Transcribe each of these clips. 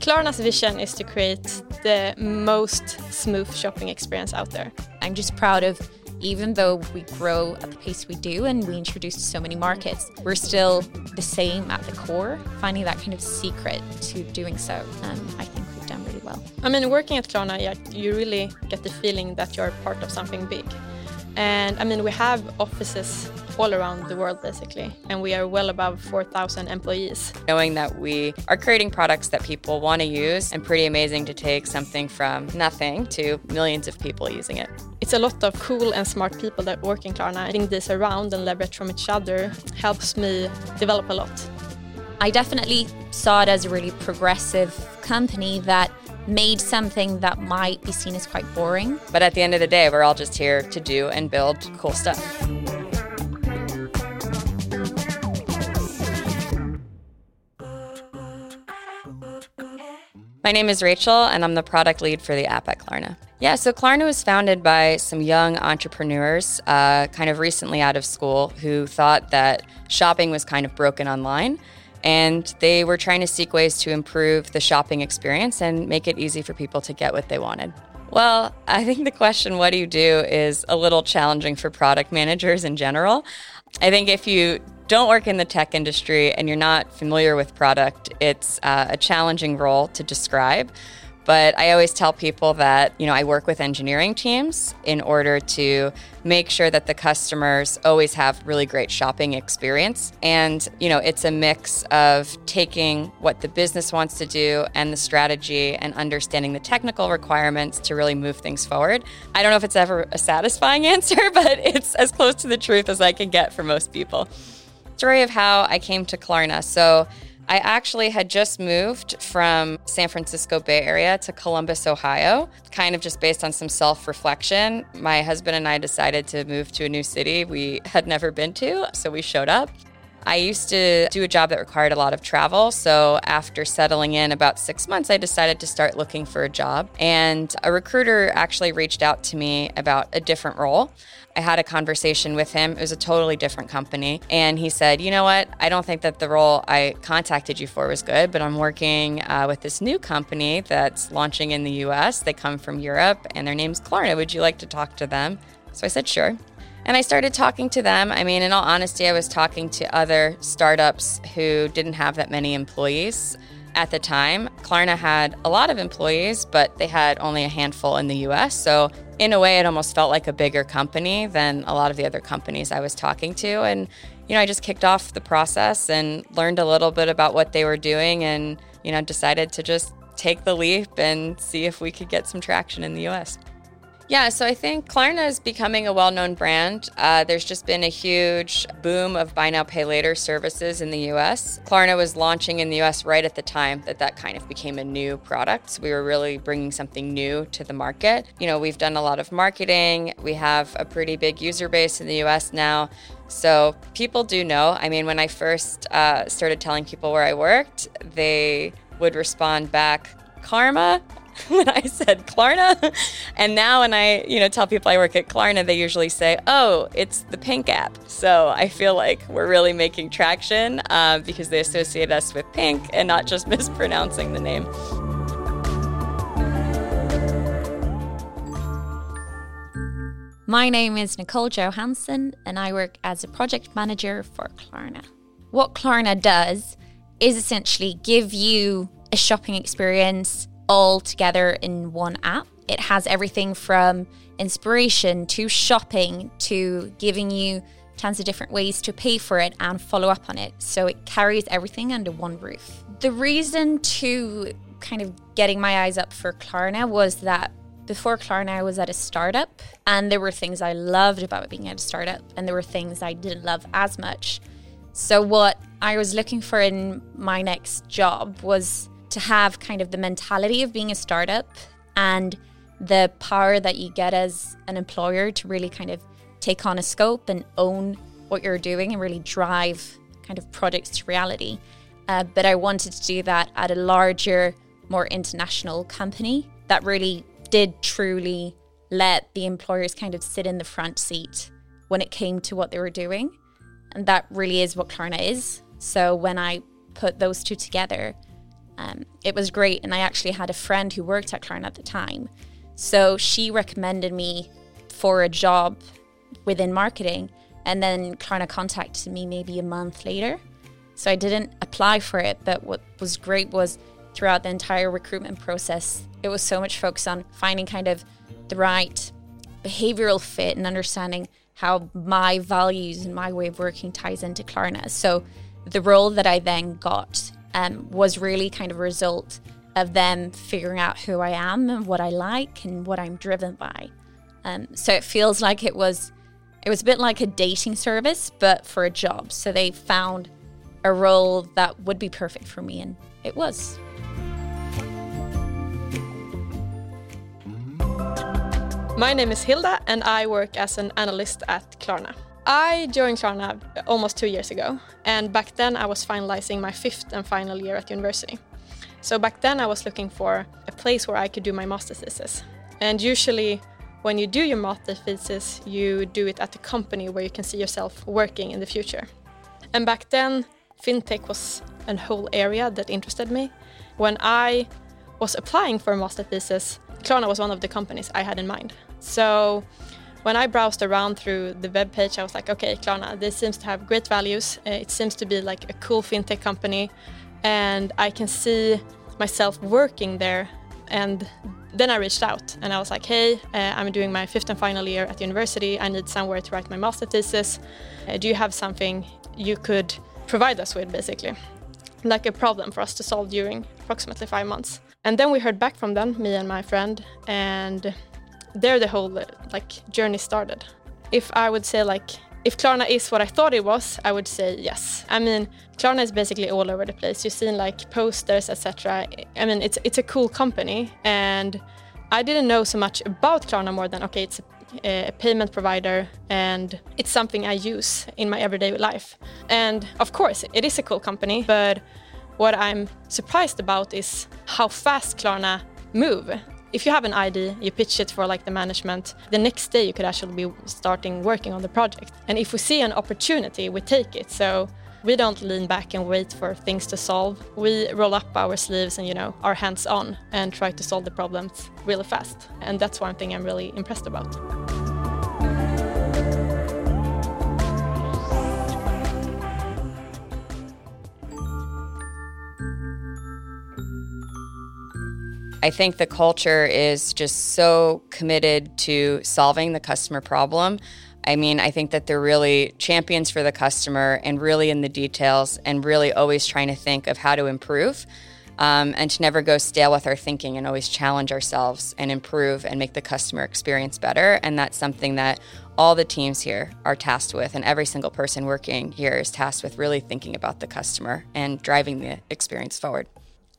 Klarna's vision is to create the most smooth shopping experience out there. I'm just proud of even though we grow at the pace we do and we introduce so many markets, we're still the same at the core. Finding that kind of secret to doing so, um, I think we've done really well. I mean, working at Klarna, yeah, you really get the feeling that you're part of something big. And I mean, we have offices all around the world basically, and we are well above 4,000 employees. Knowing that we are creating products that people want to use, and pretty amazing to take something from nothing to millions of people using it. It's a lot of cool and smart people that work in Klarna. Having this around and leverage from each other helps me develop a lot. I definitely saw it as a really progressive company that made something that might be seen as quite boring. But at the end of the day, we're all just here to do and build cool stuff. My name is Rachel, and I'm the product lead for the app at Klarna. Yeah, so Klarna was founded by some young entrepreneurs, uh, kind of recently out of school, who thought that shopping was kind of broken online. And they were trying to seek ways to improve the shopping experience and make it easy for people to get what they wanted. Well, I think the question, what do you do, is a little challenging for product managers in general. I think if you don't work in the tech industry and you're not familiar with product, it's uh, a challenging role to describe. But I always tell people that, you know, I work with engineering teams in order to make sure that the customers always have really great shopping experience. And, you know, it's a mix of taking what the business wants to do and the strategy and understanding the technical requirements to really move things forward. I don't know if it's ever a satisfying answer, but it's as close to the truth as I can get for most people. Story of how I came to Klarna. So, I actually had just moved from San Francisco Bay Area to Columbus, Ohio, kind of just based on some self reflection. My husband and I decided to move to a new city we had never been to, so we showed up. I used to do a job that required a lot of travel. So after settling in about six months, I decided to start looking for a job. And a recruiter actually reached out to me about a different role. I had a conversation with him. It was a totally different company. And he said, You know what? I don't think that the role I contacted you for was good, but I'm working uh, with this new company that's launching in the US. They come from Europe and their name's Klarna. Would you like to talk to them? So I said, Sure. And I started talking to them. I mean, in all honesty, I was talking to other startups who didn't have that many employees at the time. Klarna had a lot of employees, but they had only a handful in the US. So, in a way, it almost felt like a bigger company than a lot of the other companies I was talking to. And, you know, I just kicked off the process and learned a little bit about what they were doing and, you know, decided to just take the leap and see if we could get some traction in the US. Yeah, so I think Klarna is becoming a well known brand. Uh, there's just been a huge boom of buy now, pay later services in the US. Klarna was launching in the US right at the time that that kind of became a new product. So we were really bringing something new to the market. You know, we've done a lot of marketing, we have a pretty big user base in the US now. So people do know. I mean, when I first uh, started telling people where I worked, they would respond back, Karma? when I said Klarna. And now when I, you know, tell people I work at Klarna, they usually say, "Oh, it's the Pink app." So I feel like we're really making traction uh, because they associate us with Pink and not just mispronouncing the name. My name is Nicole Johansson, and I work as a project manager for Klarna. What Klarna does is essentially give you a shopping experience all together in one app. It has everything from inspiration to shopping to giving you tons of different ways to pay for it and follow up on it. So it carries everything under one roof. The reason to kind of getting my eyes up for Klarna was that before Klarna, I was at a startup, and there were things I loved about being at a startup, and there were things I didn't love as much. So, what I was looking for in my next job was to have kind of the mentality of being a startup and the power that you get as an employer to really kind of take on a scope and own what you're doing and really drive kind of products to reality. Uh, but I wanted to do that at a larger, more international company that really did truly let the employers kind of sit in the front seat when it came to what they were doing. And that really is what Klarna is. So when I put those two together, um, it was great. And I actually had a friend who worked at Klarna at the time. So she recommended me for a job within marketing. And then Klarna contacted me maybe a month later. So I didn't apply for it. But what was great was throughout the entire recruitment process, it was so much focus on finding kind of the right behavioral fit and understanding how my values and my way of working ties into Klarna. So the role that I then got um, was really kind of a result of them figuring out who I am and what I like and what I'm driven by. Um, so it feels like it was it was a bit like a dating service, but for a job. So they found a role that would be perfect for me, and it was. My name is Hilda, and I work as an analyst at Klarna. I joined Klarna almost two years ago, and back then I was finalizing my fifth and final year at university. So back then I was looking for a place where I could do my master's thesis. And usually, when you do your master's thesis, you do it at a company where you can see yourself working in the future. And back then, fintech was a whole area that interested me. When I was applying for a master thesis, Klarna was one of the companies I had in mind. So when I browsed around through the web page, I was like, okay, Klarna, this seems to have great values. Uh, it seems to be like a cool fintech company, and I can see myself working there. And then I reached out and I was like, hey, uh, I'm doing my fifth and final year at university. I need somewhere to write my master thesis. Uh, do you have something you could provide us with, basically? Like a problem for us to solve during approximately five months. And then we heard back from them, me and my friend, and there the whole like journey started. If I would say like if Klarna is what I thought it was, I would say yes. I mean, Klarna is basically all over the place. You've seen like posters, etc. I mean, it's it's a cool company, and I didn't know so much about Klarna more than okay, it's a, a payment provider, and it's something I use in my everyday life. And of course, it is a cool company, but what I'm surprised about is how fast Klarna move if you have an ID, you pitch it for like the management, the next day you could actually be starting working on the project. And if we see an opportunity, we take it. So we don't lean back and wait for things to solve. We roll up our sleeves and you know are hands on and try to solve the problems really fast. And that's one thing I'm really impressed about. I think the culture is just so committed to solving the customer problem. I mean, I think that they're really champions for the customer and really in the details and really always trying to think of how to improve um, and to never go stale with our thinking and always challenge ourselves and improve and make the customer experience better. And that's something that all the teams here are tasked with, and every single person working here is tasked with really thinking about the customer and driving the experience forward.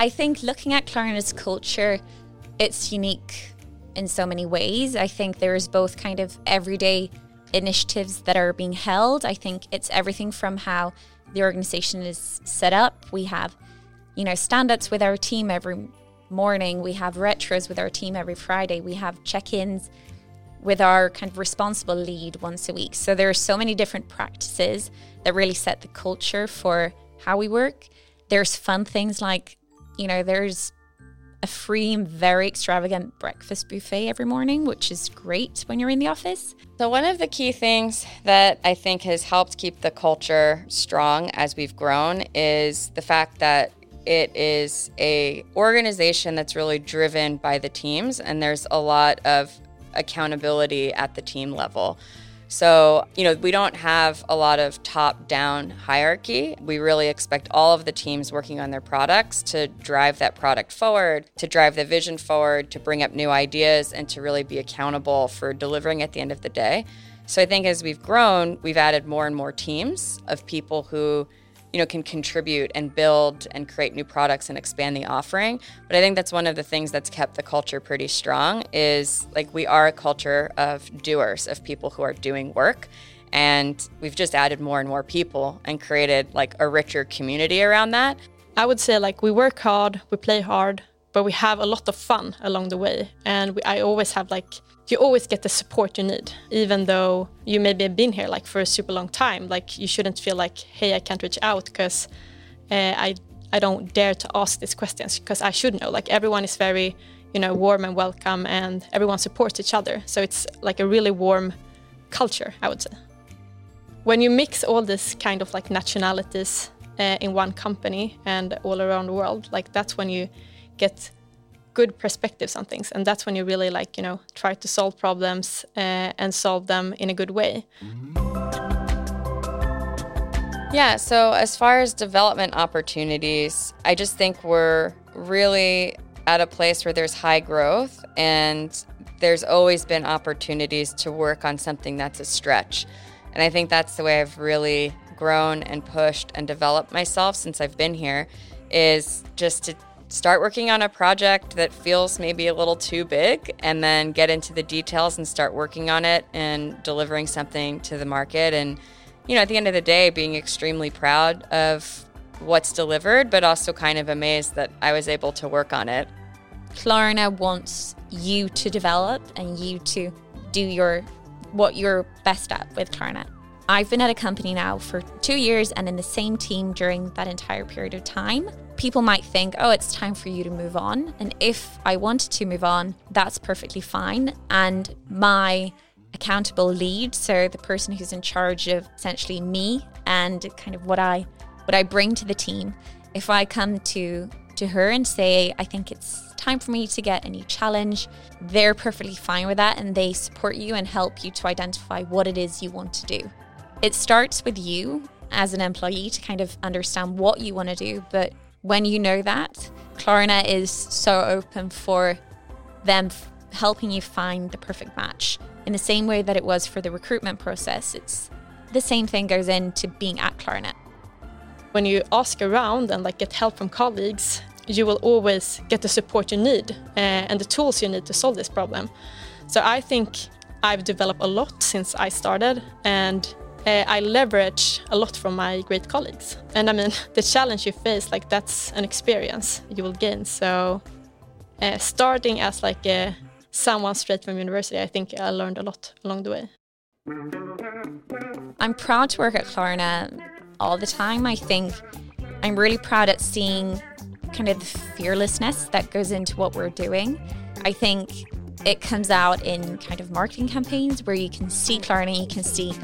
I think looking at Klarna's culture, it's unique in so many ways. I think there's both kind of everyday initiatives that are being held. I think it's everything from how the organization is set up. We have, you know, stand ups with our team every morning. We have retros with our team every Friday. We have check ins with our kind of responsible lead once a week. So there are so many different practices that really set the culture for how we work. There's fun things like you know, there's a free, very extravagant breakfast buffet every morning, which is great when you're in the office. So, one of the key things that I think has helped keep the culture strong as we've grown is the fact that it is a organization that's really driven by the teams and there's a lot of accountability at the team level. So, you know, we don't have a lot of top down hierarchy. We really expect all of the teams working on their products to drive that product forward, to drive the vision forward, to bring up new ideas, and to really be accountable for delivering at the end of the day. So, I think as we've grown, we've added more and more teams of people who you know can contribute and build and create new products and expand the offering. But i think that's one of the things that's kept the culture pretty strong is like we are a culture of doers of people who are doing work. And we've just added more and more people and created like a richer community around that. I would say like we work hard we play hard but we have a lot of fun along the way. And we, I always have like, you always get the support you need, even though you maybe have been here like for a super long time. Like you shouldn't feel like, hey, I can't reach out because uh, I I don't dare to ask these questions because I should know. Like everyone is very, you know, warm and welcome, and everyone supports each other. So it's like a really warm culture, I would say. When you mix all this kind of like nationalities uh, in one company and all around the world, like that's when you get good perspectives on things, and that's when you really like, you know, try to solve problems uh, and solve them in a good way. Yeah, so as far as development opportunities, I just think we're really at a place where there's high growth and there's always been opportunities to work on something that's a stretch. And I think that's the way I've really grown and pushed and developed myself since I've been here is just to start working on a project that feels maybe a little too big and then get into the details and start working on it and delivering something to the market and you know, at the end of the day, being extremely proud of what's delivered, but also kind of amazed that I was able to work on it. Klarna wants you to develop and you to do your what you're best at with Klarna. I've been at a company now for two years and in the same team during that entire period of time. People might think, oh, it's time for you to move on. And if I wanted to move on, that's perfectly fine. And my accountable lead, so the person who's in charge of essentially me and kind of what I what I bring to the team. If I come to to her and say I think it's time for me to get a new challenge, they're perfectly fine with that and they support you and help you to identify what it is you want to do. It starts with you as an employee to kind of understand what you want to do, but when you know that, Klarna is so open for them helping you find the perfect match in the same way that it was for the recruitment process. It's the same thing goes into being at Klarna. When you ask around and like get help from colleagues, you will always get the support you need uh, and the tools you need to solve this problem. So I think I've developed a lot since I started and uh, I leverage a lot from my great colleagues. And I mean, the challenge you face, like that's an experience you will gain. So uh, starting as like a someone straight from university, I think I learned a lot along the way. I'm proud to work at Klarna all the time. I think I'm really proud at seeing kind of the fearlessness that goes into what we're doing. I think it comes out in kind of marketing campaigns where you can see Klarna, you can see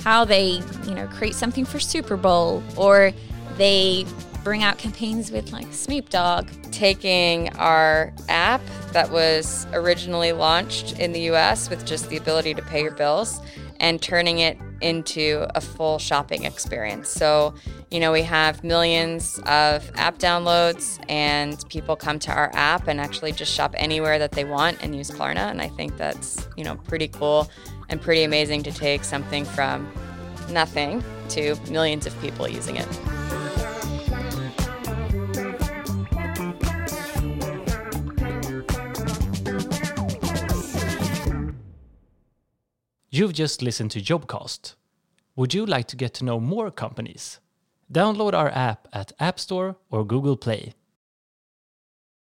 how they, you know, create something for Super Bowl or they bring out campaigns with like Snoop Dogg. Taking our app that was originally launched in the US with just the ability to pay your bills and turning it into a full shopping experience. So, you know, we have millions of app downloads and people come to our app and actually just shop anywhere that they want and use Klarna. And I think that's, you know, pretty cool and pretty amazing to take something from nothing to millions of people using it. You've just listened to Jobcast. Would you like to get to know more companies? Download our app at App Store or Google Play.